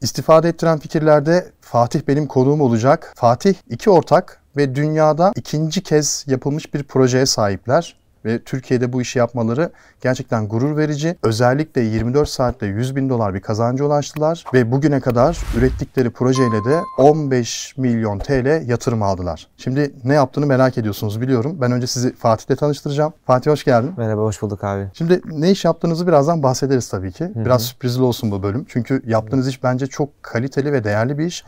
İstifade ettiren fikirlerde Fatih benim konuğum olacak. Fatih iki ortak ve dünyada ikinci kez yapılmış bir projeye sahipler ve Türkiye'de bu işi yapmaları gerçekten gurur verici. Özellikle 24 saatte 100 bin dolar bir kazancı ulaştılar ve bugüne kadar ürettikleri projeyle de 15 milyon TL yatırım aldılar. Şimdi ne yaptığını merak ediyorsunuz biliyorum. Ben önce sizi Fatih'le tanıştıracağım. Fatih hoş geldin. Merhaba, hoş bulduk abi. Şimdi ne iş yaptığınızı birazdan bahsederiz tabii ki. Biraz Hı-hı. sürprizli olsun bu bölüm. Çünkü yaptığınız iş bence çok kaliteli ve değerli bir iş.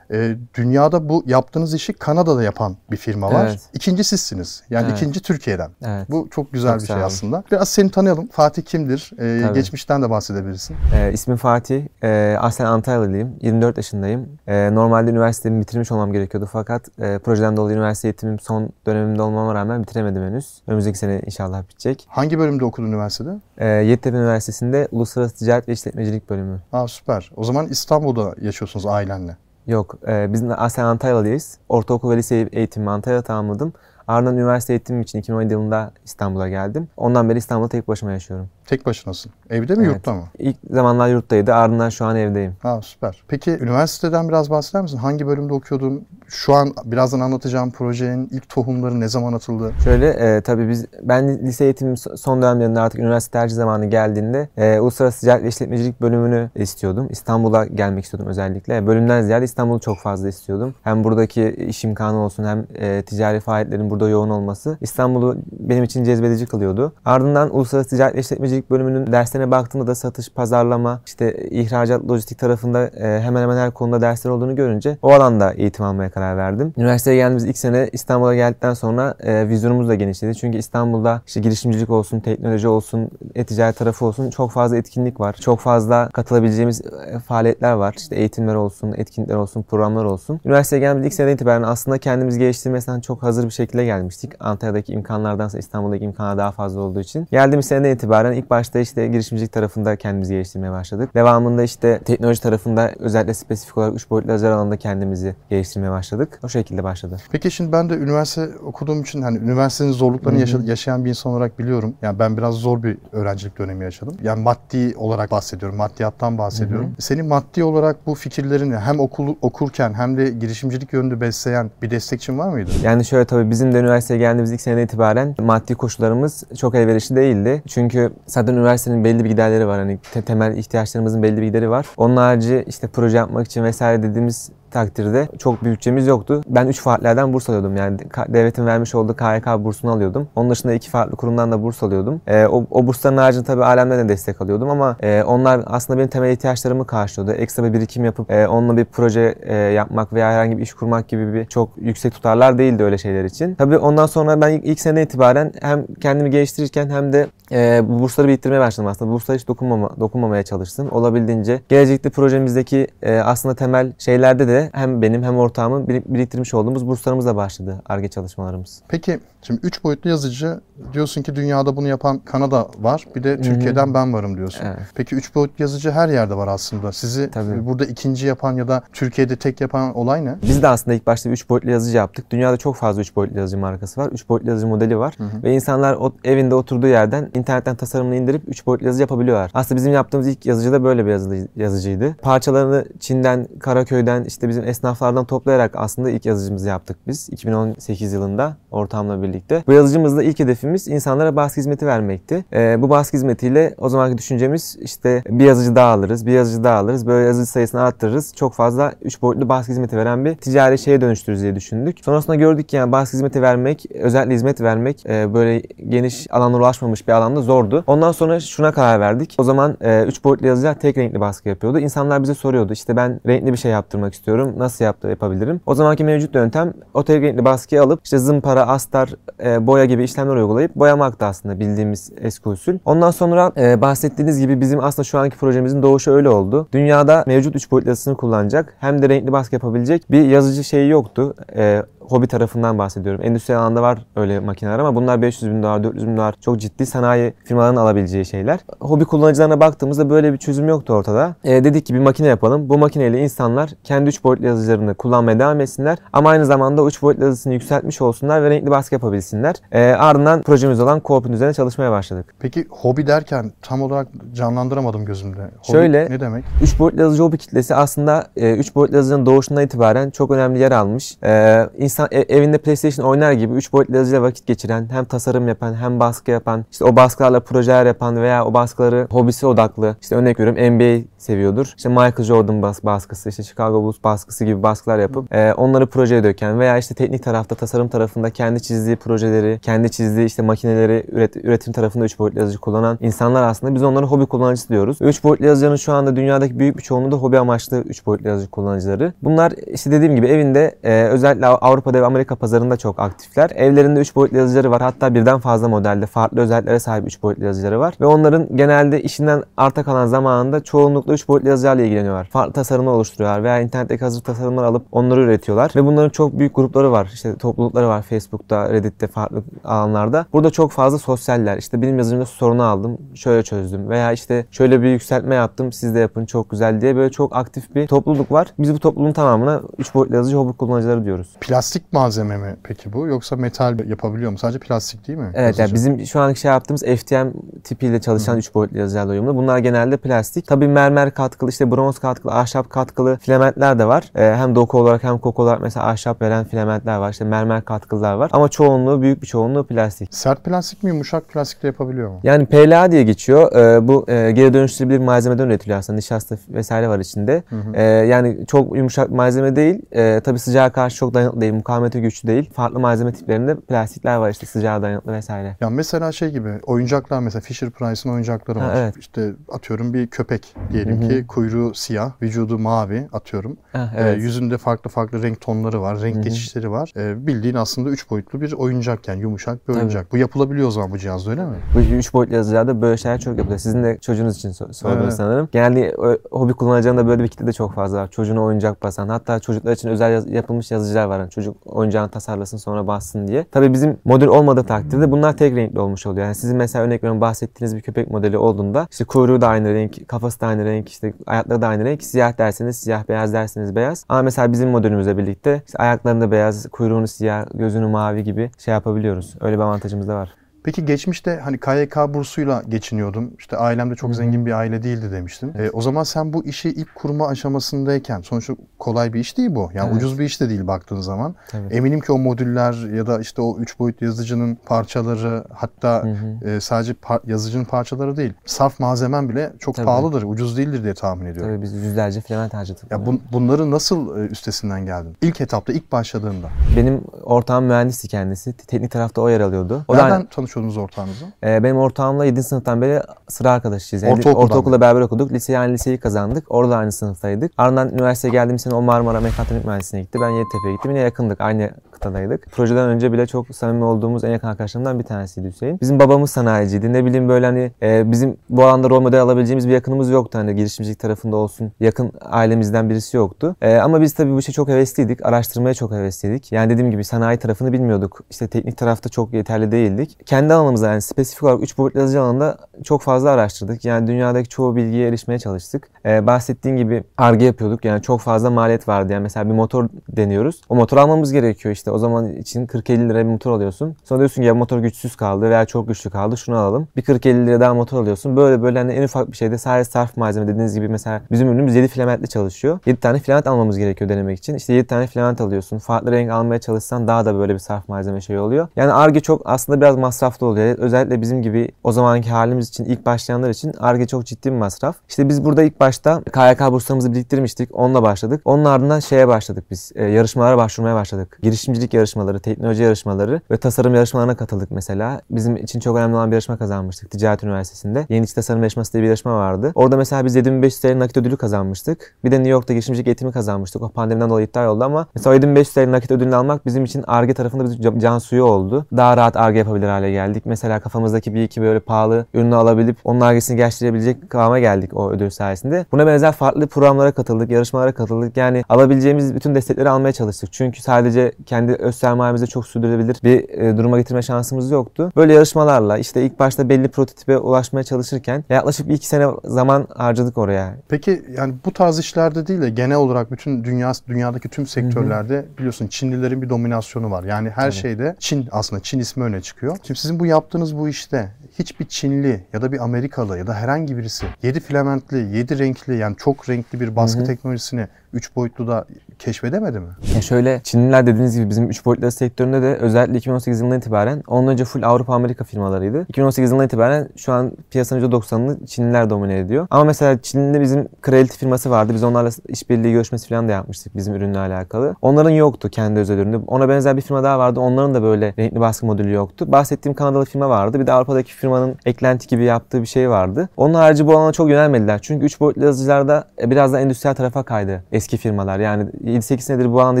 Ee, dünyada bu yaptığınız işi Kanada'da yapan bir firma var. Evet. İkinci sizsiniz. Yani evet. ikinci Türkiye'den. Evet. Bu çok güzel çok bir şey aslında. Biraz seni tanıyalım. Fatih kimdir? Ee, geçmişten de bahsedebilirsin. Ee, ismim Fatih. Ee, aslen Antalyalıyım. 24 yaşındayım. Ee, normalde üniversitemi bitirmiş olmam gerekiyordu fakat e, projeden dolayı üniversite eğitimim son dönemimde olmama rağmen bitiremedim henüz. Önümüzdeki sene inşallah bitecek. Hangi bölümde okudun üniversitede? Ee, Yeditepe Üniversitesi'nde Uluslararası Ticaret ve İşletmecilik bölümü. Aa süper. O zaman İstanbul'da yaşıyorsunuz ailenle. Yok, e, biz aslen Antalyalıyız. Ortaokul ve lise eğitimimi Antalya'da tamamladım. Ardından üniversite eğitimim için 2017 yılında İstanbul'a geldim. Ondan beri İstanbul'da tek başıma yaşıyorum. Tek başınasın. Evde mi evet. yurtta mı? İlk zamanlar yurttaydı. Ardından şu an evdeyim. Ha süper. Peki üniversiteden biraz bahseder misin? Hangi bölümde okuyordun? Şu an birazdan anlatacağım projenin ilk tohumları ne zaman atıldı? Şöyle e, tabii biz ben lise eğitimim son dönemlerinde artık üniversite tercih zamanı geldiğinde e, Uluslararası Ticaret ve İşletmecilik bölümünü istiyordum. İstanbul'a gelmek istiyordum özellikle. Bölümden ziyade İstanbul'u çok fazla istiyordum. Hem buradaki iş imkanı olsun hem e, ticari faaliyetlerin burada yoğun olması İstanbul'u benim için cezbedici kılıyordu. Ardından Uluslararası Ticaret ve İşletmecilik bölümünün derslerine baktığımda da satış, pazarlama, işte ihracat, lojistik tarafında e, hemen hemen her konuda dersler olduğunu görünce o alanda eğitim almaya karar verdim. Üniversiteye geldiğimiz ilk sene İstanbul'a geldikten sonra e, vizyonumuz da genişledi. Çünkü İstanbul'da işte girişimcilik olsun, teknoloji olsun, e-ticaret tarafı olsun çok fazla etkinlik var. Çok fazla katılabileceğimiz e, faaliyetler var. İşte eğitimler olsun, etkinlikler olsun, programlar olsun. Üniversiteye geldiğimiz ilk seneden itibaren aslında kendimizi geliştirmesinden çok hazır bir şekilde gelmiştik. Antalya'daki imkanlardansa İstanbul'daki imkanlar daha fazla olduğu için. Geldiğimiz seneden itibaren ilk başta işte girişimcilik tarafında kendimizi geliştirmeye başladık. Devamında işte teknoloji tarafında özellikle spesifik olarak 3 boyutlu lazer alanında kendimizi geliştirmeye başladık. O şekilde başladı. Peki şimdi ben de üniversite okuduğum için hani üniversitenin zorluklarını yaşa- yaşayan bir insan olarak biliyorum. Yani ben biraz zor bir öğrencilik dönemi yaşadım. Yani maddi olarak bahsediyorum, maddiyattan bahsediyorum. Hı-hı. Senin maddi olarak bu fikirlerini hem okul okurken hem de girişimcilik yönünde besleyen bir destekçin var mıydı? Yani şöyle tabii bizim de üniversiteye geldiğimiz ilk seneden itibaren maddi koşullarımız çok elverişli değildi. Çünkü zaten üniversitenin belli bir giderleri var. Hani temel ihtiyaçlarımızın belli bir gideri var. Onun harici işte proje yapmak için vesaire dediğimiz takdirde çok bir bütçemiz yoktu. Ben 3 farklılardan burs alıyordum. Yani devletin vermiş olduğu KYK bursunu alıyordum. Onun dışında iki farklı kurumdan da burs alıyordum. E, o, o bursların haricinde tabii alemden de destek alıyordum ama e, onlar aslında benim temel ihtiyaçlarımı karşılıyordu. Ekstra bir birikim yapıp e, onunla bir proje e, yapmak veya herhangi bir iş kurmak gibi bir çok yüksek tutarlar değildi öyle şeyler için. Tabii ondan sonra ben ilk, ilk sene itibaren hem kendimi geliştirirken hem de e, bu bursları biriktirmeye başladım aslında. Bu burslara hiç dokunmama, dokunmamaya çalıştım. Olabildiğince gelecekte projemizdeki e, aslında temel şeylerde de hem benim hem ortağımın biriktirmiş olduğumuz burslarımızla başladı ARGE çalışmalarımız. Peki şimdi 3 boyutlu yazıcı diyorsun ki dünyada bunu yapan Kanada var. Bir de Türkiye'den Hı-hı. ben varım diyorsun. Evet. Peki 3 boyutlu yazıcı her yerde var aslında. Sizi Tabii. burada ikinci yapan ya da Türkiye'de tek yapan olay ne? Biz de aslında ilk başta 3 boyutlu yazıcı yaptık. Dünyada çok fazla 3 boyutlu yazıcı markası var. 3 boyutlu yazıcı modeli var. Hı-hı. Ve insanlar o, evinde oturduğu yerden internetten tasarımını indirip 3 boyutlu yazıcı yapabiliyorlar. Aslında bizim yaptığımız ilk yazıcı da böyle bir yazılı, yazıcıydı. Parçalarını Çin'den, Karaköy'den işte bizim esnaflardan toplayarak aslında ilk yazıcımızı yaptık biz. 2018 yılında ortamla birlikte. Bu yazıcımızda ilk hedefimiz insanlara baskı hizmeti vermekti. E, bu baskı hizmetiyle o zamanki düşüncemiz işte bir yazıcı daha alırız, bir yazıcı daha alırız. Böyle yazıcı sayısını arttırırız. Çok fazla 3 boyutlu baskı hizmeti veren bir ticari şeye dönüştürürüz diye düşündük. Sonrasında gördük ki yani baskı hizmeti vermek, özellikle hizmet vermek e, böyle geniş alanlara ulaşmamış bir alanda zordu. Ondan sonra şuna karar verdik. O zaman 3 e, boyutlu yazıcılar tek renkli baskı yapıyordu. İnsanlar bize soruyordu işte ben renkli bir şey yaptırmak istiyorum. Nasıl yaptı, yapabilirim? O zamanki mevcut yöntem o tek renkli baskıyı alıp işte zımpara, astar, e, boya gibi işlemler uygulayıp boyamaktı aslında bildiğimiz eski usul. Ondan sonra e, bahsettiğiniz gibi bizim aslında şu anki projemizin doğuşu öyle oldu. Dünyada mevcut 3 boyutlu yazısını kullanacak hem de renkli baskı yapabilecek bir yazıcı şeyi yoktu. E, hobi tarafından bahsediyorum. Endüstriyel alanda var öyle makineler ama bunlar 500 bin dolar, 400 bin dolar çok ciddi sanayi firmalarının alabileceği şeyler. Hobi kullanıcılarına baktığımızda böyle bir çözüm yoktu ortada. E, dedik ki bir makine yapalım. Bu makineyle insanlar kendi 3 boyutlu yazıcılarını kullanmaya devam etsinler. Ama aynı zamanda 3 boyutlu yazısını yükseltmiş olsunlar ve renkli baskı yapabilsinler. E, ardından projemiz olan co üzerine çalışmaya başladık. Peki hobi derken tam olarak canlandıramadım gözümde. Hobi Şöyle- ne demek? 3 boyutlu yazıcı hobi kitlesi aslında 3 boyutlu yazıcının doğuşundan itibaren çok önemli yer almış. E, insan e- evinde PlayStation oynar gibi 3 boyutlu yazıcıyla vakit geçiren, hem tasarım yapan, hem baskı yapan, işte o baskılarla projeler yapan veya o baskıları hobisi odaklı, işte örnek veriyorum NBA seviyordur. İşte Michael Jordan bas- baskısı, işte Chicago Bulls baskısı gibi baskılar yapıp e, onları projeye döken veya işte teknik tarafta, tasarım tarafında kendi çizdiği projeleri, kendi çizdiği işte makineleri üret- üretim tarafında 3 boyutlu yazıcı kullanan insanlar aslında biz onları hobi kullanıcısı diyoruz. 3 boyutlu yazıcının şu anda dünyadaki büyük bir çoğunluğu da hobi amaçlı 3 boyutlu yazıcı kullanıcıları. Bunlar işte dediğim gibi evinde e, özellikle Avrupa'da ve Amerika pazarında çok aktifler. Evlerinde 3 boyutlu yazıcıları var. Hatta birden fazla modelde farklı özelliklere sahip 3 boyutlu yazıcıları var. Ve onların genelde işinden arta kalan zamanında çoğunlukla 3 boyutlu yazıcılarla ilgileniyorlar. Farklı tasarımlar oluşturuyorlar veya internetteki hazır tasarımlar alıp onları üretiyorlar. Ve bunların çok büyük grupları var. İşte toplulukları var Facebook'ta, Reddit'te, farklı alanlarda. Burada çok fazla sosyaller. İşte benim yazılımda sorunu aldım, şöyle çözdüm. Veya işte şöyle bir yükseltme yaptım, siz de yapın çok güzel diye böyle çok aktif bir topluluk var. Biz bu topluluğun tamamına 3 boyutlu yazıcı hobi kullanıcıları diyoruz. Plastik malzeme mi peki bu yoksa metal yapabiliyor mu? Sadece plastik değil mi? Evet yani bizim şu anki şey yaptığımız FTM tipiyle çalışan 3 boyutlu yazıcılarla uyumlu. Bunlar genelde plastik. Tabii mermer katkılı, işte bronz katkılı, ahşap katkılı filamentler de var. Ee, hem doku olarak hem koku olarak mesela ahşap veren filamentler var. İşte mermer katkılılar var. Ama çoğunluğu, büyük bir çoğunluğu plastik. Sert plastik mi yumuşak plastikle yapabiliyor mu? Yani PLA diye geçiyor. Ee, bu e, geri dönüştürülebilir malzemeden üretiliyor aslında. Nişasta vesaire var içinde. Ee, yani çok yumuşak malzeme değil. Ee, tabii sıcağa karşı çok dayanıklı değil. Mukavemeti güçlü değil. Farklı malzeme tiplerinde plastikler var işte sıcağa dayanıklı vesaire. Ya mesela şey gibi oyuncaklar mesela Fisher Price'ın oyuncakları Ha, var. evet. İşte atıyorum bir köpek diyelim ki kuyruğu siyah, vücudu mavi atıyorum. Ha, Ee, evet. yüzünde farklı farklı renk tonları var, renk geçişleri var. Ee, bildiğin aslında üç boyutlu bir oyuncak yani yumuşak bir oyuncak. Bu yapılabiliyor o zaman bu cihazda öyle mi? Bu üç boyutlu yazıcılarda böyle şeyler çok yapılıyor. Sizin de çocuğunuz için so- sordum Evet. sanırım. Genelde hobi kullanıcılarında böyle bir kitle de çok fazla var. Çocuğuna oyuncak basan. Hatta çocuklar için özel yaz- yapılmış yazıcılar var. Yani çocuk oyuncağını tasarlasın sonra bassın diye. Tabii bizim modül olmadığı takdirde bunlar tek renkli olmuş oluyor. Yani sizin mesela örnek veriyorum bahsettiğiniz bir köpek modeli olduğunda işte kuyruğu da aynı renk, kafası da aynı renk, işte ayakları da aynı renk. Siyah derseniz siyah, beyaz derseniz beyaz. Ama mesela bizim modelümüzle birlikte işte ayaklarında beyaz, kuyruğunu siyah, gözünü mavi gibi şey yapabiliyoruz. Öyle bir avantajımız da var. Peki geçmişte hani KYK bursuyla geçiniyordum. İşte ailemde çok zengin bir aile değildi demiştin. Ee, o zaman sen bu işi ilk kurma aşamasındayken sonuçta kolay bir iş değil bu. Yani Evet. ucuz bir iş de değil baktığın zaman. Tabii. Eminim ki o modüller ya da işte o üç boyutlu yazıcının parçaları hatta e, sadece par- yazıcının parçaları değil. Saf malzemen bile çok Tabii. pahalıdır, ucuz değildir diye tahmin ediyorum. Tabii biz yüzlerce filament harcadık. Ya bun- bunları nasıl e, üstesinden geldin? İlk etapta, ilk başladığında. Benim ortağım mühendisti kendisi. Teknik tarafta o yer alıyordu. O Nereden da tanışıyordunuz ortağınızla? e, benim ortağımla 7. sınıftan beri sıra arkadaşıyız. Yani Ortaokuldan ortaokulda beraber okuduk. Lise yani liseyi kazandık. Orada da aynı sınıftaydık. Ardından üniversiteye geldiğim sene o Marmara Mekatronik Mühendisliğine gitti. Ben Yeditepe'ye gittim. Yine yakındık. Aynı kıtadaydık. Projeden önce bile çok samimi olduğumuz en yakın arkadaşlarımdan bir tanesiydi Hüseyin. Bizim babamız sanayiciydi. Ne bileyim böyle hani e, bizim bu alanda rol model alabileceğimiz bir yakınımız yoktu. Hani girişimcilik tarafında olsun. Yakın ailemizden birisi yoktu. E, ama biz tabii bu işe çok hevesliydik. Araştırmaya çok hevesliydik. Yani dediğim gibi sanayi tarafını bilmiyorduk. İşte teknik tarafta çok yeterli değildik. Kendi alanımızda yani spesifik olarak 3 boyutlu yazıcı alanında çok fazla araştırdık. Yani dünyadaki çoğu bilgiye erişmeye çalıştık. E, bahsettiğin gibi ARGE yapıyorduk. Yani çok fazla maliyet vardı. Yani mesela bir motor deniyoruz. O motor almamız gerekiyor işte. O zaman için 40-50 lira bir motor alıyorsun. Sonra diyorsun ki ya motor güçsüz kaldı veya çok güçlü kaldı şunu alalım. Bir 40-50 lira daha motor alıyorsun. Böyle böyle hani en ufak bir şeyde sadece sarf malzeme dediğiniz gibi mesela bizim ürünümüz 7 filamentli çalışıyor. 7 tane filament almamız gerekiyor denemek için. İşte 7 tane filament alıyorsun. Farklı renk almaya çalışsan daha da böyle bir sarf malzeme şey oluyor. Yani ARGE çok aslında biraz masraflı oluyor. Özellikle bizim gibi o zamanki halimiz için ilk başlayanlar için ARGE çok ciddi bir masraf. İşte biz burada ilk başta KYK burslarımızı biriktirmiştik. Onunla başladık. Onun ardından şeye başladık biz. E, yarışmalara başvurmaya başladık. Girişimcilik yarışmaları, teknoloji yarışmaları ve tasarım yarışmalarına katıldık mesela. Bizim için çok önemli olan bir yarışma kazanmıştık Ticaret Üniversitesi'nde. Yeni İç Tasarım Yarışması diye bir yarışma vardı. Orada mesela biz 7500 TL nakit ödülü kazanmıştık. Bir de New York'ta girişimcilik eğitimi kazanmıştık. O pandemiden dolayı iptal oldu ama mesela o 7500 TL nakit ödülünü almak bizim için ARGE tarafında bir can suyu oldu. Daha rahat ARGE yapabilir hale geldik. Mesela kafamızdaki bir iki böyle pahalı ürünü alabilip onun argesini gerçekleştirebilecek kıvama geldik o ödül sayesinde. Buna benzer farklı programlara katıldık, yarışmalara katıldık. Yani alabileceğimiz bütün destekleri almaya çalıştık. Çünkü sadece kendi öz sermayemize çok sürdürülebilir bir e, duruma getirme şansımız yoktu. Böyle yarışmalarla işte ilk başta belli prototipe ulaşmaya çalışırken yaklaşık bir iki sene zaman harcadık oraya. Peki yani bu tarz işlerde değil de genel olarak bütün dünya dünyadaki tüm sektörlerde hı hı. biliyorsun Çinlilerin bir dominasyonu var. Yani her Tabii. şeyde Çin aslında Çin ismi öne çıkıyor. Şimdi sizin bu yaptığınız bu işte hiçbir Çinli ya da bir Amerikalı ya da herhangi birisi 7 filamentli, 7 renkli yani çok renkli bir baskı hı hı. teknolojisini 3 boyutlu da keşfedemedi mi? Ya şöyle Çinliler dediğiniz gibi bizim 3 boyutlu sektöründe de özellikle 2018 yılından itibaren ondan önce full Avrupa Amerika firmalarıydı. 2018 yılından itibaren şu an piyasanın %90'ını Çinliler domine ediyor. Ama mesela Çin'de bizim Creality firması vardı. Biz onlarla işbirliği görüşmesi falan da yapmıştık bizim ürünle alakalı. Onların yoktu kendi özel ürünü. Ona benzer bir firma daha vardı. Onların da böyle renkli baskı modülü yoktu. Bahsettiğim Kanadalı firma vardı. Bir de Avrupa'daki firmanın eklenti gibi yaptığı bir şey vardı. Onun harici bu alana çok yönelmediler. Çünkü 3 boyutlu yazıcılarda biraz da endüstriyel tarafa kaydı eski firmalar. Yani 7-8 senedir bu alanda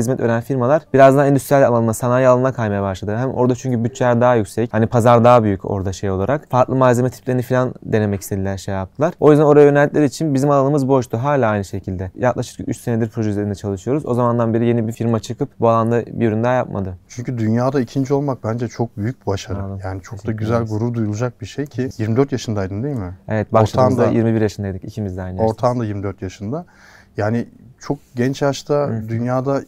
hizmet veren firmalar biraz daha endüstriyel alanına, sanayi alanına kaymaya başladı. Hem orada çünkü bütçeler daha yüksek. Hani pazar daha büyük orada şey olarak. Farklı malzeme tiplerini falan denemek istediler şey yaptılar. O yüzden oraya yöneldikleri için bizim alanımız boştu. Hala aynı şekilde. Yaklaşık 3 senedir proje üzerinde çalışıyoruz. O zamandan beri yeni bir firma çıkıp bu alanda bir ürün daha yapmadı. Çünkü dünyada ikinci olmak bence çok büyük başarı. Anladım. Yani çok da güzel gurur duyulacak bir şey ki 24 yaşındaydın değil mi? Evet başladığımızda 21 yaşındaydık. ikimiz de aynı yaşta. Ortağın da 24 yaşında. Yani çok genç yaşta Hı. dünyada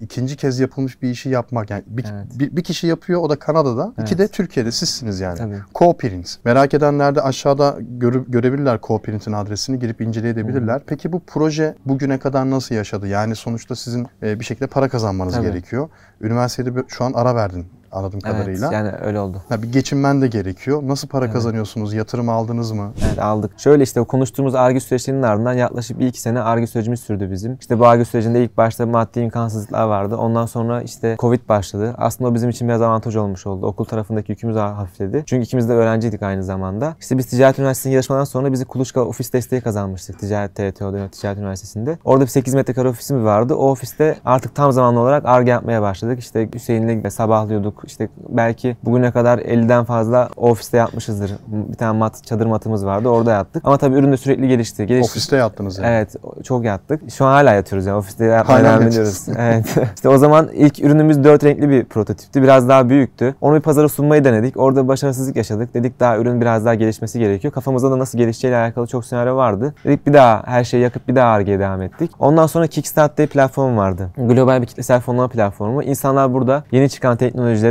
ikinci kez yapılmış bir işi yapmak yani bir, evet. bir, bir kişi yapıyor o da Kanada'da evet. iki de Türkiye'de sizsiniz yani. Tabii. Co-Print. Merak edenler de aşağıda göre, görebilirler Co-Print'in adresini girip inceleyebilirler. Hı. Peki bu proje bugüne kadar nasıl yaşadı? Yani sonuçta sizin e, bir şekilde para kazanmanız Tabii. gerekiyor. Üniversitede şu an ara verdin anladığım evet, kadarıyla. yani öyle oldu. Ha, bir geçinmen de gerekiyor. Nasıl para evet. kazanıyorsunuz? Yatırım aldınız mı? Evet aldık. Şöyle işte o konuştuğumuz arge süreçlerinin ardından yaklaşık bir iki sene arge sürecimiz sürdü bizim. İşte bu arge sürecinde ilk başta maddi imkansızlıklar vardı. Ondan sonra işte Covid başladı. Aslında o bizim için biraz avantaj olmuş oldu. Okul tarafındaki yükümüz hafifledi. Çünkü ikimiz de öğrenciydik aynı zamanda. İşte biz Ticaret Üniversitesi'nin yarışmadan sonra bizi Kuluçka ofis desteği kazanmıştık. Ticaret dönüyor Ticaret Üniversitesi'nde. Orada bir 8 metrekare ofisimiz vardı. O ofiste artık tam zamanlı olarak arge yapmaya başladık. İşte Hüseyin'le sabahlıyorduk. İşte belki ki bugüne kadar 50'den fazla ofiste yatmışızdır. Bir tane mat, çadır matımız vardı. Orada yattık. Ama tabii ürün de sürekli gelişti. gelişti. Ofiste yattınız yani. Evet. Çok yattık. Şu an hala yatıyoruz yani. Ofiste yatmaya devam ediyoruz. evet. İşte o zaman ilk ürünümüz dört renkli bir prototipti. Biraz daha büyüktü. Onu bir pazara sunmayı denedik. Orada başarısızlık yaşadık. Dedik daha ürün biraz daha gelişmesi gerekiyor. Kafamızda da nasıl gelişeceğiyle alakalı çok senaryo vardı. Dedik bir daha her şeyi yakıp bir daha ARGE'ye devam ettik. Ondan sonra Kickstart diye platform vardı. Global bir kitlesel fonlama platformu. İnsanlar burada yeni çıkan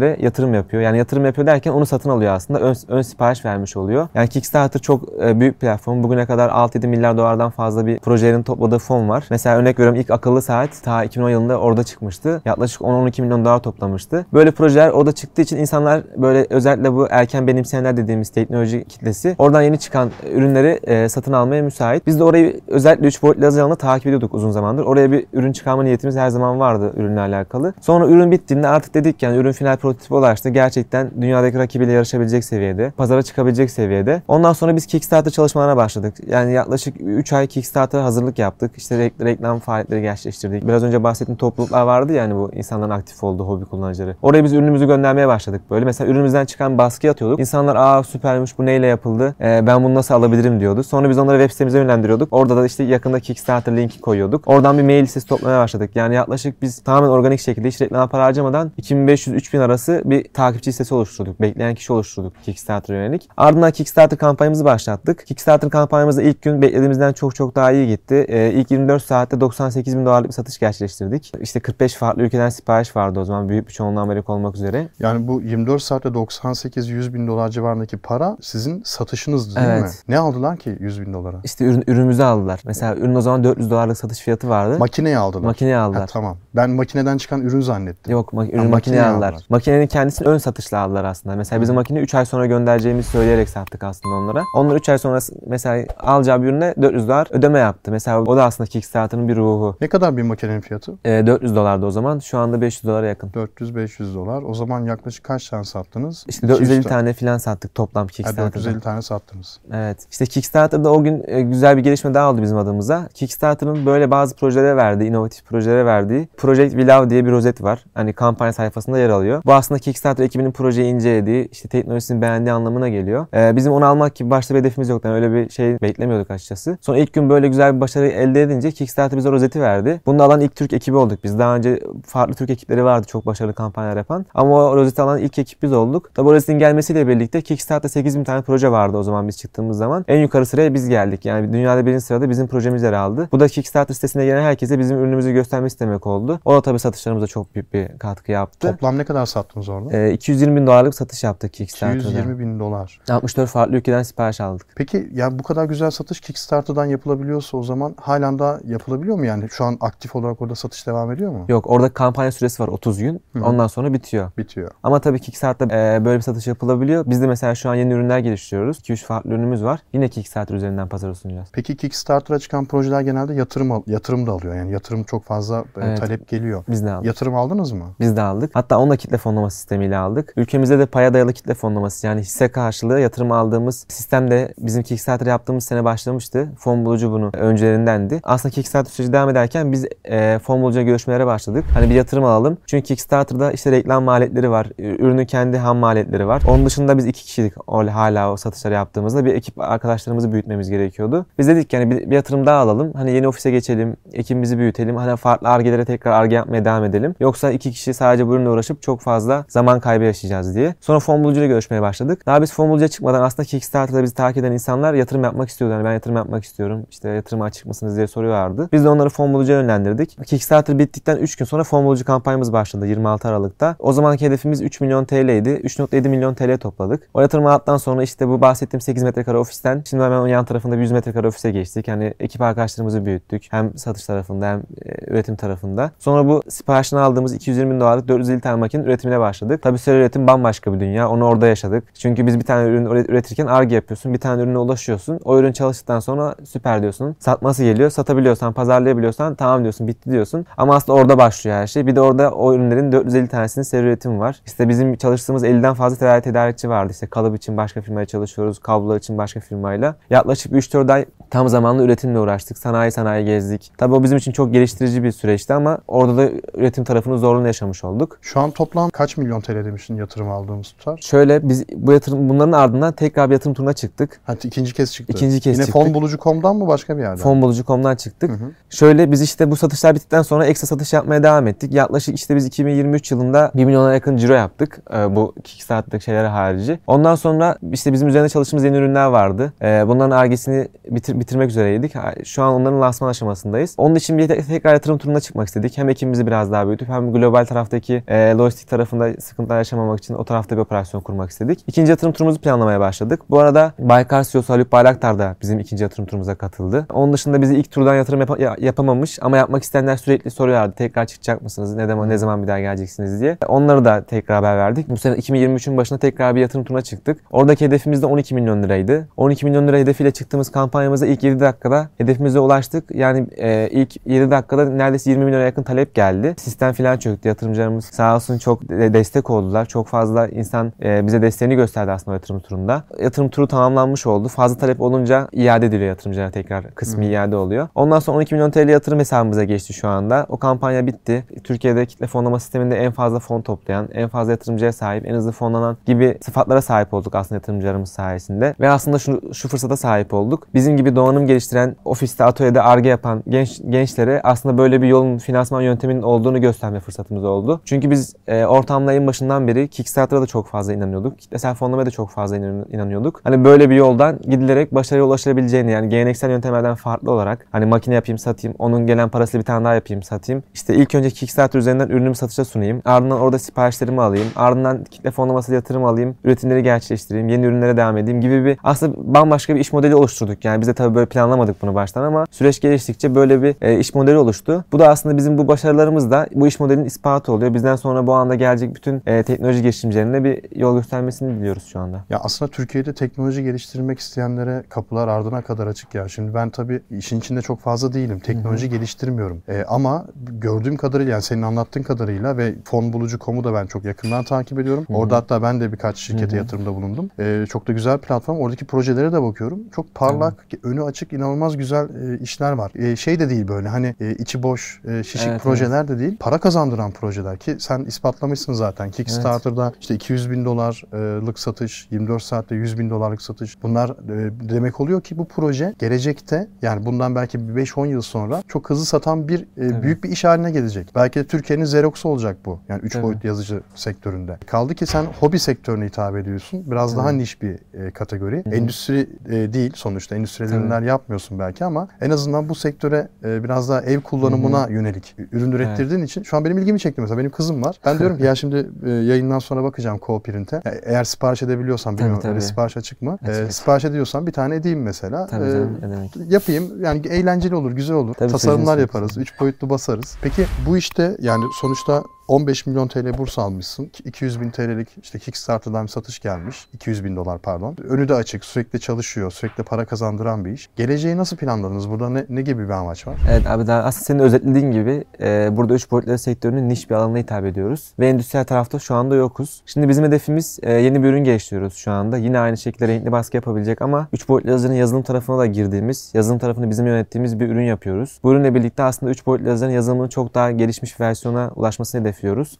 teknolojilere yatırım yapıyor yani yatırım yapıyor derken onu satın alıyor aslında. Ön, ön sipariş vermiş oluyor. Yani Kickstarter çok e, büyük platform. Bugüne kadar 6-7 milyar dolardan fazla bir projelerin topladığı fon var. Mesela örnek veriyorum ilk akıllı saat ta 2010 yılında orada çıkmıştı. Yaklaşık 10-12 milyon dolar toplamıştı. Böyle projeler orada çıktığı için insanlar böyle özellikle bu erken benimseyenler dediğimiz teknoloji kitlesi oradan yeni çıkan ürünleri e, satın almaya müsait. Biz de orayı özellikle 3 boyutlu yazı alanında takip ediyorduk uzun zamandır. Oraya bir ürün çıkarma niyetimiz her zaman vardı ürünle alakalı. Sonra ürün bittiğinde artık dedik yani ürün final prototipi ulaştı. Gerçekten dünyadaki rakibiyle yarışabilecek seviyede, pazara çıkabilecek seviyede. Ondan sonra biz Kickstarter çalışmalarına başladık. Yani yaklaşık 3 ay Kickstarter hazırlık yaptık. İşte reklam faaliyetleri gerçekleştirdik. Biraz önce bahsettiğim topluluklar vardı yani bu insanların aktif olduğu hobi kullanıcıları. Oraya biz ürünümüzü göndermeye başladık böyle. Mesela ürünümüzden çıkan baskı atıyorduk. İnsanlar aa süpermiş bu neyle yapıldı? Ee, ben bunu nasıl alabilirim diyordu. Sonra biz onları web sitemize yönlendiriyorduk. Orada da işte yakında Kickstarter linki koyuyorduk. Oradan bir mail listesi toplamaya başladık. Yani yaklaşık biz tamamen organik şekilde hiç reklam para harcamadan 2500-3000 arası bir takipçi listesi oluşturduk. Bekleyen kişi oluşturduk Kickstarter yönelik. Ardından Kickstarter kampanyamızı başlattık. Kickstarter kampanyamızda ilk gün beklediğimizden çok çok daha iyi gitti. Ee, ilk 24 saatte 98 bin dolarlık bir satış gerçekleştirdik. İşte 45 farklı ülkeden sipariş vardı o zaman. Büyük bir çoğunluğu Amerika olmak üzere. Yani bu 24 saatte 98-100 bin dolar civarındaki para sizin satışınızdı değil evet. mi? Ne aldılar ki 100 bin dolara? İşte ürün, ürünümüzü aldılar. Mesela ürün o zaman 400 dolarlık satış fiyatı vardı. Makineyi aldılar. Makineyi aldılar. Ha, tamam. Ben makineden çıkan ürün zannettim. Yok ma- ürün ha, makineyi aldılar. aldılar. Makinenin kendisini ön satışla aldılar aslında. Mesela bizim makine 3 ay sonra göndereceğimizi söyleyerek sattık aslında onlara. Onlar 3 ay sonra mesela alacağı bir ürüne 400 dolar ödeme yaptı. Mesela o da aslında Kickstarter'ın bir ruhu. Ne kadar bir makinenin fiyatı? E, 400 dolardı o zaman. Şu anda 500 dolara yakın. 400-500 dolar. O zaman yaklaşık kaç tane sattınız? İşte 450 tane falan sattık toplam Kickstarter'da. 450 tane sattınız. Evet. İşte Kickstarter'da o gün e, güzel bir gelişme daha oldu bizim adımıza. Kickstarter'ın böyle bazı projelere verdiği, inovatif projelere verdiği Project We Love diye bir rozet var. Hani kampanya sayfasında yer alıyor. Bu Aslında Kickstarter ekibinin projeyi incelediği, işte teknolojisini beğendiği anlamına geliyor. Ee, bizim onu almak gibi başta bir hedefimiz yoktu. Yani öyle bir şey beklemiyorduk açıkçası. Sonra ilk gün böyle güzel bir başarı elde edince Kickstarter bize rozeti verdi. Bunu alan ilk Türk ekibi olduk biz. Daha önce farklı Türk ekipleri vardı çok başarılı kampanyalar yapan. Ama o rozeti alan ilk ekip biz olduk. Tabi o rozetin gelmesiyle birlikte Kickstarter 8000 tane proje vardı o zaman biz çıktığımız zaman. En yukarı sıraya biz geldik. Yani dünyada birinci sırada bizim projemiz yer aldı. Bu da Kickstarter sitesine gelen herkese bizim ürünümüzü göstermesi demek oldu. O da tabii satışlarımıza çok büyük bir katkı yaptı. Toplam ne kadar sattınız orada? Ee, 220 bin dolarlık satış yaptık Kickstarter'da. 220 bin dolar. 64 farklı ülkeden sipariş aldık. Peki yani bu kadar güzel satış Kickstarter'dan yapılabiliyorsa o zaman halen daha yapılabiliyor mu yani? Şu an aktif olarak orada satış devam ediyor mu? Yok orada kampanya süresi var 30 gün. Hı. Ondan sonra bitiyor. Bitiyor. Ama tabii Kickstarter'da e, böyle bir satış yapılabiliyor. Biz de mesela şu an yeni ürünler geliştiriyoruz. 2-3 farklı ürünümüz var. Yine Kickstarter üzerinden pazara sunacağız. Peki Kickstarter'a çıkan projeler genelde yatırım al- yatırım da alıyor. Yani yatırım çok fazla e, Evet. talep geliyor. Biz de aldık. Yatırım aldınız mı? Biz de aldık. Hatta onunla kitle fonlama sistemiyle aldık. Ülkemizde de paya dayalı kitle fonlaması yani hisse karşılığı yatırım aldığımız sistem de bizim Kickstarter yaptığımız sene başlamıştı. Fon bulucu bunu öncelerindendi. Aslında Kickstarter süreci devam ederken biz e, fon bulucuya görüşmelere başladık. Hani bir yatırım alalım. Çünkü Kickstarter'da işte reklam maliyetleri var. Ürünün kendi ham maliyetleri var. Onun dışında biz iki kişilik hala o satışları yaptığımızda bir ekip arkadaşlarımızı büyütmemiz gerekiyordu. Biz dedik yani bir, bir yatırım daha alalım. Hani yeni ofise geçelim. Ekibimizi büyütelim. Hani farklı argelere tekrar arge yapmaya devam edelim. Yoksa iki kişi sadece bu ürünle uğraşıp çok fazla zaman kaybı yaşayacağız diye. Sonra fon bulucuyla görüşmeye başladık. Daha biz fon bulucuya çıkmadan aslında Kickstarter'da bizi takip eden insanlar yatırım yapmak istiyordu. Yani ben yatırım yapmak istiyorum. İşte yatırıma açık mısınız diye soruyorlardı. Biz de onları fon bulucuya yönlendirdik. Kickstarter bittikten 3 gün sonra fon bulucu kampanyamız başladı 26 Aralık'ta. O zamanki hedefimiz 3 milyon TL'ydi. 3.7 milyon TL topladık. O yatırımı aldıktan sonra işte bu bahsettiğim 8 metrekare ofisten şimdi hemen o yan tarafında bir 100 metrekare ofise geçtik. Yani ekip arkadaşlarımızı büyüttük. Hem satış tarafında hem e, üretim tarafında. Sonra bu siparişini aldığımız 220 bin dolarlık 450 tane makinenin üretimine başladık. Tabii seri üretim bambaşka bir dünya. Onu orada yaşadık. Çünkü biz bir tane ürün üret- üretirken arge yapıyorsun. Bir tane ürüne ulaşıyorsun. O ürün çalıştıktan sonra süper diyorsun. Satması geliyor. Satabiliyorsan, pazarlayabiliyorsan tamam diyorsun, bitti diyorsun. Ama aslında orada başlıyor her şey. Bir de orada o ürünlerin 450 tanesinin seri üretimi var. İşte bizim çalıştığımız 50'den fazla tedarik tedarikçi vardı. İşte kalıp için başka firmaya çalışıyoruz. Kablolar için başka firmayla. Yaklaşık 3-4 ay tam zamanlı üretimle uğraştık. Sanayi sanayi gezdik. Tabii o bizim için çok geliştirici bir süreçti ama orada da üretim tarafının zorluğunu yaşamış olduk. Şu an toplam kaç milyon TL demiştin yatırım aldığımız tutar? Şöyle biz bu yatırım bunların ardından tekrar bir yatırım turuna çıktık. Ha, ikinci kez çıktı. İkinci kez Yine çıktık. fonbulucu.com'dan mı başka bir yerden? Fonbulucu.com'dan çıktık. Hı hı. Şöyle biz işte bu satışlar bittikten sonra ekstra satış yapmaya devam ettik. Yaklaşık işte biz 2023 yılında 1 milyona yakın ciro yaptık. e, bu Kickstarter'daki şeyler harici. Ondan sonra işte bizim üzerinde çalıştığımız yeni ürünler vardı. E, bunların argesini bitir, bitirmek üzereydik. Şu an onların lansman aşamasındayız. Onun için bir te- tekrar yatırım turuna çıkmak istedik. Hem ekibimizi biraz daha büyütüp hem global taraftaki e, lojistik tarafında sıkıntılar yaşamamak için o tarafta bir operasyon kurmak istedik. İkinci yatırım turumuzu planlamaya başladık. Bu arada Baykar CEO'su Haluk Bayraktar da bizim ikinci yatırım turumuza katıldı. Onun dışında bizi ilk turdan yatırım yapa- ya- yapamamış ama yapmak isteyenler sürekli soruyorlardı. Tekrar çıkacak mısınız? Ne zaman ne zaman bir daha geleceksiniz diye. Onları da tekrar haber verdik. Bu sene 2023'ün başında tekrar bir yatırım turuna çıktık. Oradaki hedefimiz de 12 milyon liraydı. 12 milyon lira hedefiyle çıktığımız kampanyamıza ilk 7 dakikada hedefimize ulaştık. Yani e, ilk 7 dakikada neredeyse 20 milyona yakın talep geldi. Sistem filan çöktü. Yatırımcılarımız sağ olsun çok destek oldular. Çok fazla insan e, bize desteğini gösterdi aslında yatırım turunda. Yatırım turu tamamlanmış oldu. Fazla talep olunca iade ediliyor yatırımcılara tekrar. Kısmi iade oluyor. Ondan sonra 12 milyon TL yatırım hesabımıza geçti şu anda. O kampanya bitti. Türkiye'de kitle fonlama sisteminde en fazla fon toplayan, en fazla yatırımcıya sahip, en hızlı fonlanan gibi sıfatlara sahip olduk aslında yatırımcılarımız sayesinde. Ve aslında şu, şu fırsata sahip olduk. Bizim gibi donanım geliştiren, ofiste, atölyede arge yapan genç gençlere aslında böyle bir yolun, finansman yönteminin olduğunu gösterme fırsatımız oldu. Çünkü biz e, ortamda en başından beri Kickstarter'a da çok fazla inanıyorduk. Kitlesel fonlamaya da çok fazla inan- inanıyorduk. Hani böyle bir yoldan gidilerek başarıya ulaşılabileceğini yani geleneksel yöntemlerden farklı olarak hani makine yapayım satayım, onun gelen parasıyla bir tane daha yapayım satayım. İşte ilk önce Kickstarter üzerinden ürünümü satışa sunayım. Ardından orada siparişlerimi alayım. Ardından kitle fonlaması yatırım alayım. Üretimleri gerçekleştireyim. Yeni ürünlere devam edeyim gibi bir aslında bambaşka bir iş modeli oluşturduk. Yani biz de tabii böyle planlamadık bunu baştan ama süreç geliştikçe böyle bir e, iş modeli oluştu. Bu da aslında bizim bu başarılarımız da bu iş modelinin ispatı oluyor. Bizden sonra bu anda gelecek bütün e, teknoloji girişimcilerine bir yol göstermesini diliyoruz şu anda. Ya aslında Türkiye'de teknoloji geliştirmek isteyenlere kapılar ardına kadar açık ya. Şimdi ben tabii işin içinde çok fazla değilim. Teknoloji geliştirmiyorum. Ee, ama gördüğüm kadarıyla yani senin anlattığın kadarıyla ve fonbulucu.com'u da ben çok yakından takip ediyorum. Orada hatta ben de birkaç şirkete yatırımda bulundum. Ee, çok da güzel platform. Oradaki projelere de bakıyorum. Çok parlak, önü açık, inanılmaz güzel e, işler var. E, şey de değil böyle hani e, içi boş, e, şişik Evet, projeler de değil. Para kazandıran projeler ki sen ispatlamışsın bilirsin zaten. Kickstarter'da evet. işte 200 bin dolarlık satış, 24 saatte 100 bin dolarlık satış. Bunlar e, demek oluyor ki bu proje gelecekte yani bundan belki bir 5-10 yıl sonra çok hızlı satan bir e, büyük bir iş haline gelecek. Belki de Türkiye'nin Xerox'u olacak bu. Yani 3 boyutlu yazıcı sektöründe. Kaldı ki sen hobi sektörüne hitap ediyorsun. Biraz Tabii. daha niş bir e, kategori. Hı-hı. Endüstri değil sonuçta. Endüstriyel ürünler yapmıyorsun belki ama en azından bu sektöre biraz daha ev kullanımına Hı-hı. yönelik ürün ürettirdiğin evet. için şu an benim ilgimi çekti mesela. Benim kızım var. Ben diyorum ki ya şimdi e, yayından sonra bakacağım Co-Print'e. Yani eğer sipariş edebiliyorsan bilmiyorum tabii, tabii. sipariş açık mı? Açık, e, sipariş ediyorsan bir tane edeyim mesela. Tabii canım, e, demek. Yapayım. Yani eğlenceli olur, güzel olur. Tabii Tasarımlar yaparız. Üç boyutlu basarız. Peki bu işte yani sonuçta 15 milyon TL burs almışsın. 200 bin TL'lik işte Kickstarter'dan bir satış gelmiş. 200 bin dolar pardon. Önü de açık. Sürekli çalışıyor. Sürekli para kazandıran bir iş. Geleceği nasıl planladınız? Burada ne, ne gibi bir amaç var? Evet abi daha aslında senin özetlediğin gibi e, burada 3 boyutlu sektörünün niş bir alanına hitap ediyoruz. Ve endüstriyel tarafta şu anda yokuz. Şimdi bizim hedefimiz e, yeni bir ürün geliştiriyoruz şu anda. Yine aynı şekilde renkli baskı yapabilecek ama 3 boyutlu yazıcının yazılım tarafına da girdiğimiz, yazılım tarafını bizim yönettiğimiz bir ürün yapıyoruz. Bu ürünle birlikte aslında 3 boyutlu yazıcının yazılımının çok daha gelişmiş versiyona ulaşmasını hedefliyoruz.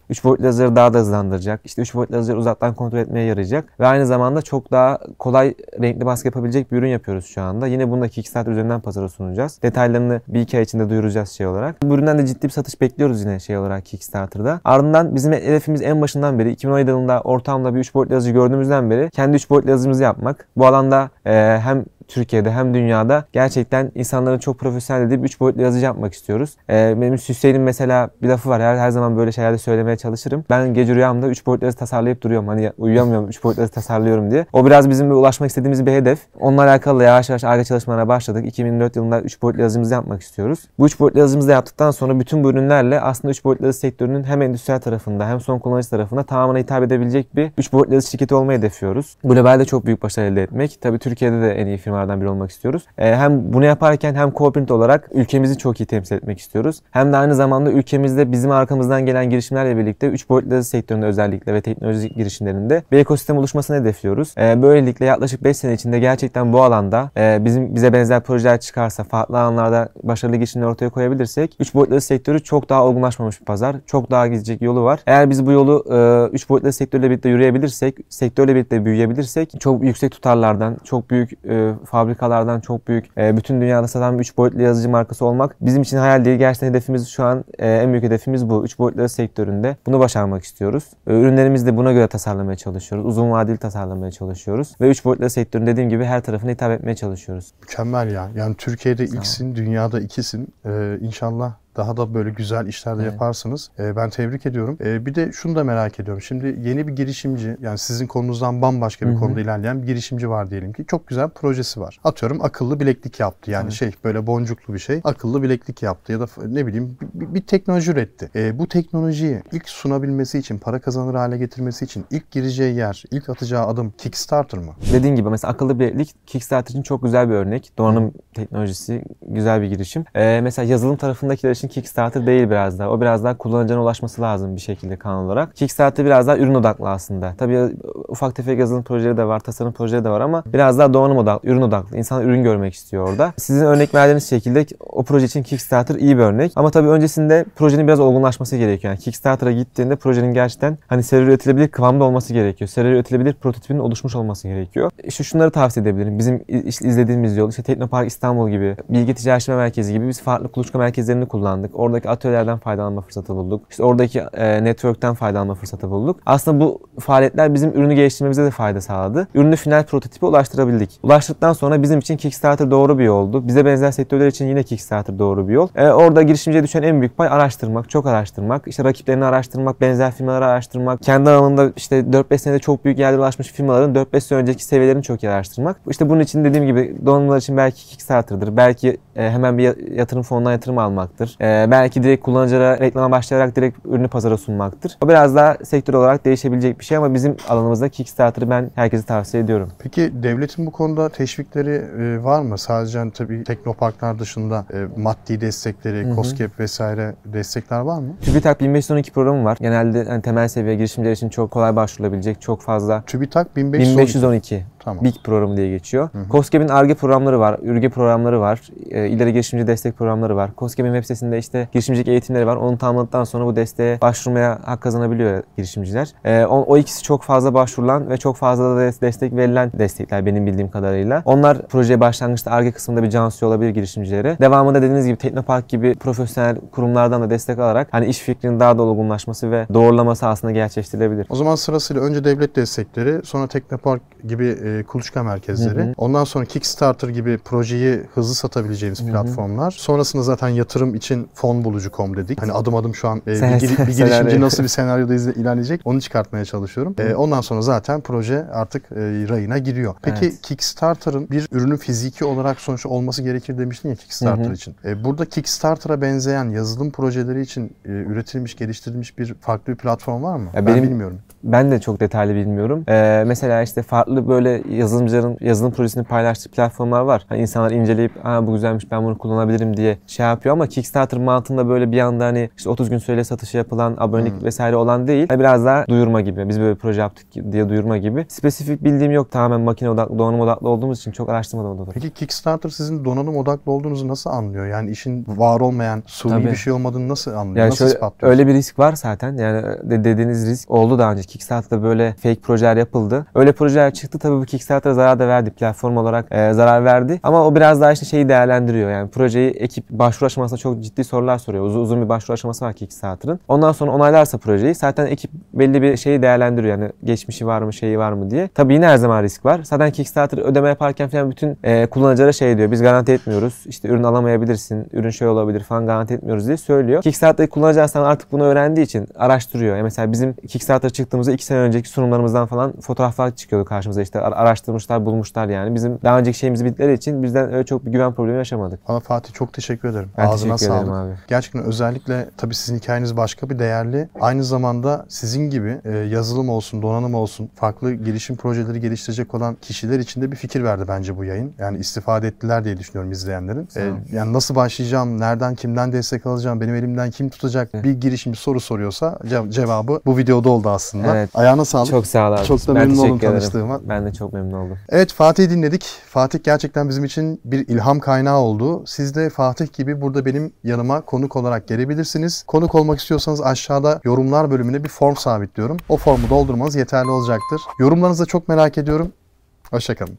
3 boyutlu boyutlu lazeri daha da hızlandıracak. İşte 3 boyutlu lazeri uzaktan kontrol etmeye yarayacak. Ve aynı zamanda çok daha kolay renkli baskı yapabilecek bir ürün yapıyoruz şu anda. Yine bunu da Kickstarter üzerinden pazara sunacağız. Detaylarını bir iki ay içinde duyuracağız şey olarak. Bu üründen de ciddi bir satış bekliyoruz yine şey olarak Kickstarter'da. Ardından bizim hedefimiz en başından beri 2017 yılında ortamda bir 3 boyutlu yazıcı gördüğümüzden beri kendi 3 boyutlu yazıcımızı yapmak. Bu alanda e, hem Türkiye'de hem dünyada gerçekten insanların çok profesyonel dediği bir üç boyutlu yazıcı yapmak istiyoruz. Ee, benim Hüseyin'in mesela bir lafı var. Her, her zaman böyle şeylerde söylemeye çalışırım. Ben gece rüyamda üç boyutlu yazı tasarlayıp duruyorum. Hani uyuyamıyorum üç boyutlu yazı tasarlıyorum diye. O biraz bizim bir ulaşmak istediğimiz bir hedef. Onunla alakalı yavaş yavaş aile çalışmalarına başladık. 2004 yılında üç boyutlu yazıcımızı yapmak istiyoruz. Bu üç boyutlu yazıcımızı yaptıktan sonra bütün bu ürünlerle aslında üç boyutlu yazı sektörünün hem endüstriyel tarafında hem son kullanıcı tarafında tamamına hitap edebilecek bir üç boyutlu yazı şirketi olmayı hedefliyoruz. Globalde çok büyük başarı elde etmek. Tabii Türkiye'de de en iyi firmalardan biri olmak istiyoruz. E, hem bunu yaparken hem Coprint olarak ülkemizi çok iyi temsil etmek istiyoruz. Hem de aynı zamanda ülkemizde bizim arkamızdan gelen girişimlerle birlikte 3 boyutlu sektöründe özellikle ve teknoloji girişimlerinde bir ekosistem oluşmasını hedefliyoruz. E, böylelikle yaklaşık 5 sene içinde gerçekten bu alanda e, bizim bize benzer projeler çıkarsa, farklı alanlarda başarılı girişimler ortaya koyabilirsek 3 boyutlu sektörü çok daha olgunlaşmamış bir pazar. Çok daha gidecek yolu var. Eğer biz bu yolu 3 e, boyutlu sektörle birlikte yürüyebilirsek, sektörle birlikte büyüyebilirsek çok yüksek tutarlardan, çok büyük e, fabrikalardan, çok büyük e, bütün dünyada satan bir 3 boyutlu yazıcı markası olmak bizim için hayal değil. Gerçekten hedefimiz şu an e, en büyük hedefimiz bu. 3 boyutlu sektöründe bunu başarmak istiyoruz. E, ürünlerimizi de buna göre tasarlamaya çalışıyoruz. Uzun vadeli tasarlamaya çalışıyoruz. Ve 3 boyutlu sektörün dediğim gibi her tarafına hitap etmeye çalışıyoruz. Mükemmel ya. Yani Türkiye'de ilksin, dünyada ikisin. Ee, inşallah daha da böyle güzel işler de evet. yaparsınız. E, ben tebrik ediyorum. E, bir de şunu da merak ediyorum. Şimdi yeni bir girişimci yani sizin konunuzdan bambaşka bir Hı-hı. konuda ilerleyen bir girişimci var diyelim ki. Çok güzel projesi var. Atıyorum akıllı bileklik yaptı. Yani evet. şey böyle boncuklu bir şey. Akıllı bileklik yaptı ya da ne bileyim bir, bir teknoloji üretti. E, bu teknolojiyi ilk sunabilmesi için, para kazanır hale getirmesi için ilk gireceği yer, ilk atacağı adım Kickstarter mı? Dediğin gibi mesela akıllı bileklik Kickstarter için çok güzel bir örnek. Donanım Hı. teknolojisi güzel bir girişim. E, mesela yazılım tarafındakiler için Kickstarter değil biraz daha. O biraz daha kullanıcına ulaşması lazım bir şekilde kanal olarak. Kickstarter biraz daha ürün odaklı aslında. Tabii ufak tefek yazılım projeleri de var, tasarım projeleri de var ama biraz daha donanım odaklı, ürün odaklı. İnsan ürün görmek istiyor orada. Sizin örnek verdiğiniz şekilde o proje için Kickstarter iyi bir örnek. Ama tabii öncesinde projenin biraz olgunlaşması gerekiyor. Yani Kickstarter'a gittiğinde projenin gerçekten hani seri üretilebilir kıvamda olması gerekiyor. Seri üretilebilir prototipinin oluşmuş olması gerekiyor. İşte şunları tavsiye edebilirim. Bizim izlediğimiz yol işte Teknopark İstanbul gibi, Bilgi Ticaret Merkezi gibi biz farklı kuluçka merkezlerini kullandık. Oradaki atölyelerden faydalanma fırsatı bulduk. İşte oradaki e, network'ten faydalanma fırsatı bulduk. Aslında bu faaliyetler bizim ürünü geliştirmemize de fayda sağladı. Ürünü final prototipi ulaştırabildik. Ulaştıktan sonra bizim için Kickstarter doğru bir yoldu. Bize benzer sektörler için yine Kickstarter doğru bir yol. E, orada girişimciye düşen en büyük pay araştırmak, çok araştırmak, işte rakiplerini araştırmak, benzer firmaları araştırmak, kendi alanında işte 4-5 senede çok büyük yerlere ulaşmış firmaların 4-5 sene önceki seviyelerini çok iyi araştırmak. İşte bunun için dediğim gibi donanımlar için belki Kickstarter'dır. Belki e, hemen bir yatırım fonuna yatırım almaktır. E, belki direkt kullanıcılara reklama başlayarak direkt ürünü pazara sunmaktır. O biraz daha sektör olarak değişebilecek bir şey ama bizim alanımızda Kickstarter'ı ben herkese tavsiye ediyorum. Peki devletin bu konuda teşvikleri e, var mı? Sadece hani tabii teknoparklar dışında e, maddi destekleri, COSGAP vesaire destekler var mı? TÜBİTAK 1512 programı var. Genelde hani temel seviye girişimciler için çok kolay başvurulabilecek çok fazla. TÜBİTAK 1512. 1512. Tamam. BIG programı diye geçiyor. COSGAP'in ARGE programları var, ÜRGE programları var, e, ileri girişimci destek programları var. COSGAP'in web sitesinde işte girişimcilik eğitimleri var. Onu tamamladıktan sonra bu desteğe başvurmaya hak kazanabiliyor girişimciler. E, o, o ikisi çok fazla başvurulan ve çok fazla da des- destek verilen destekler benim bildiğim kadarıyla. Onlar projeye başlangıçta ARGE kısmında bir can suyu olabilir girişimcilere. Devamında dediğiniz gibi Teknopark gibi profesyonel kurumlardan da destek alarak hani iş fikrinin daha da olgunlaşması ve doğrulaması aslında gerçekleştirilebilir. O zaman sırasıyla önce devlet destekleri, sonra Teknopark gibi e, kuluçka merkezleri, Hı hı. ondan sonra Kickstarter gibi projeyi hızlı satabileceğimiz platformlar. Sonrasında zaten yatırım için fon bulucu.com dedik. Hani adım adım şu an e, bir, giri- bir girişimci nasıl bir senaryoda ilerleyecek onu çıkartmaya çalışıyorum. E, ondan sonra zaten proje artık e, rayına giriyor. Peki Evet. Kickstarter'ın bir ürünün fiziki olarak sonuçta olması gerekir demiştin ya Kickstarter Hı hı. için. E, burada Kickstarter'a benzeyen yazılım projeleri için e, üretilmiş, geliştirilmiş bir farklı bir platform var mı? Ya ben benim- bilmiyorum. Ben de çok detaylı bilmiyorum. Ee, mesela işte farklı böyle yazılımcıların yazılım projesini paylaştığı platformlar var. Hani insanlar inceleyip Aa, bu güzelmiş ben bunu kullanabilirim diye şey yapıyor ama Kickstarter mantığında böyle bir anda hani işte 30 gün süreyle satışı yapılan abonelik vesaire olan değil. Hani biraz daha duyurma gibi. Biz böyle bir proje yaptık diye duyurma gibi. Spesifik bildiğim yok. Tamamen makine odaklı, donanım odaklı olduğumuz için çok araştırmadım onu. Peki Kickstarter sizin donanım odaklı olduğunuzu nasıl anlıyor? Yani işin var olmayan, suni Tabii. bir şey olmadığını nasıl anlıyor? Yani nasıl şöyle, öyle bir risk var zaten. Yani de- dediğiniz risk oldu daha önce. Kickstarter'da böyle fake projeler yapıldı. Öyle projeler çıktı. Tabii bu Kickstarter'a zarar da verdi. Platform olarak e, zarar verdi. Ama o biraz daha işte şeyi değerlendiriyor. Yani projeyi ekip başvuru aşamasında çok ciddi sorular soruyor. Uzun, uzun bir başvuru aşaması var Kickstarter'ın. Ondan sonra onaylarsa projeyi zaten ekip belli bir şeyi değerlendiriyor. Yani geçmişi var mı, şeyi var mı diye. Tabii yine her zaman risk var. Zaten Kickstarter ödeme yaparken falan bütün e, kullanıcılara şey diyor. Biz garanti etmiyoruz. İşte ürün alamayabilirsin. Ürün şey olabilir falan garanti etmiyoruz diye söylüyor. Kickstarter'ı kullanıcı aslında artık bunu öğrendiği için araştırıyor. Yani mesela bizim Kickstarter çıktığımızda iki sene önceki sunumlarımızdan falan fotoğraflar çıkıyordu karşımıza. İşte ar- araştırmışlar, bulmuşlar yani. Bizim daha önceki şeyimiz bildikleri için bizden öyle çok bir güven problemi yaşamadık. Ama Fatih çok teşekkür ederim. Ben Ağzına teşekkür ederim sağlık. abi. Gerçekten özellikle tabii sizin hikayeniz başka bir değerli. Aynı zamanda sizin gibi e, yazılım olsun, donanım olsun, farklı gelişim projeleri geliştirecek olan kişiler için de bir fikir verdi bence bu yayın. Yani istifade ettiler diye düşünüyorum izleyenlerin. E, yani nasıl başlayacağım, nereden, kimden destek alacağım, benim elimden kim tutacak bir girişimci soru soruyorsa ce- cevabı bu videoda oldu aslında. Evet. Ayağına sağlık. Çok sağ ol abi. Çok da Ben memnun oldum ederim. tanıştığıma. Ben de çok memnun oldum. Evet Fatih'i dinledik. Fatih gerçekten bizim için bir ilham kaynağı oldu. Siz de Fatih gibi burada benim yanıma konuk olarak gelebilirsiniz. Konuk olmak istiyorsanız aşağıda yorumlar bölümüne bir form sabitliyorum. O formu doldurmanız yeterli olacaktır. Yorumlarınızı da çok merak ediyorum. Hoşçakalın.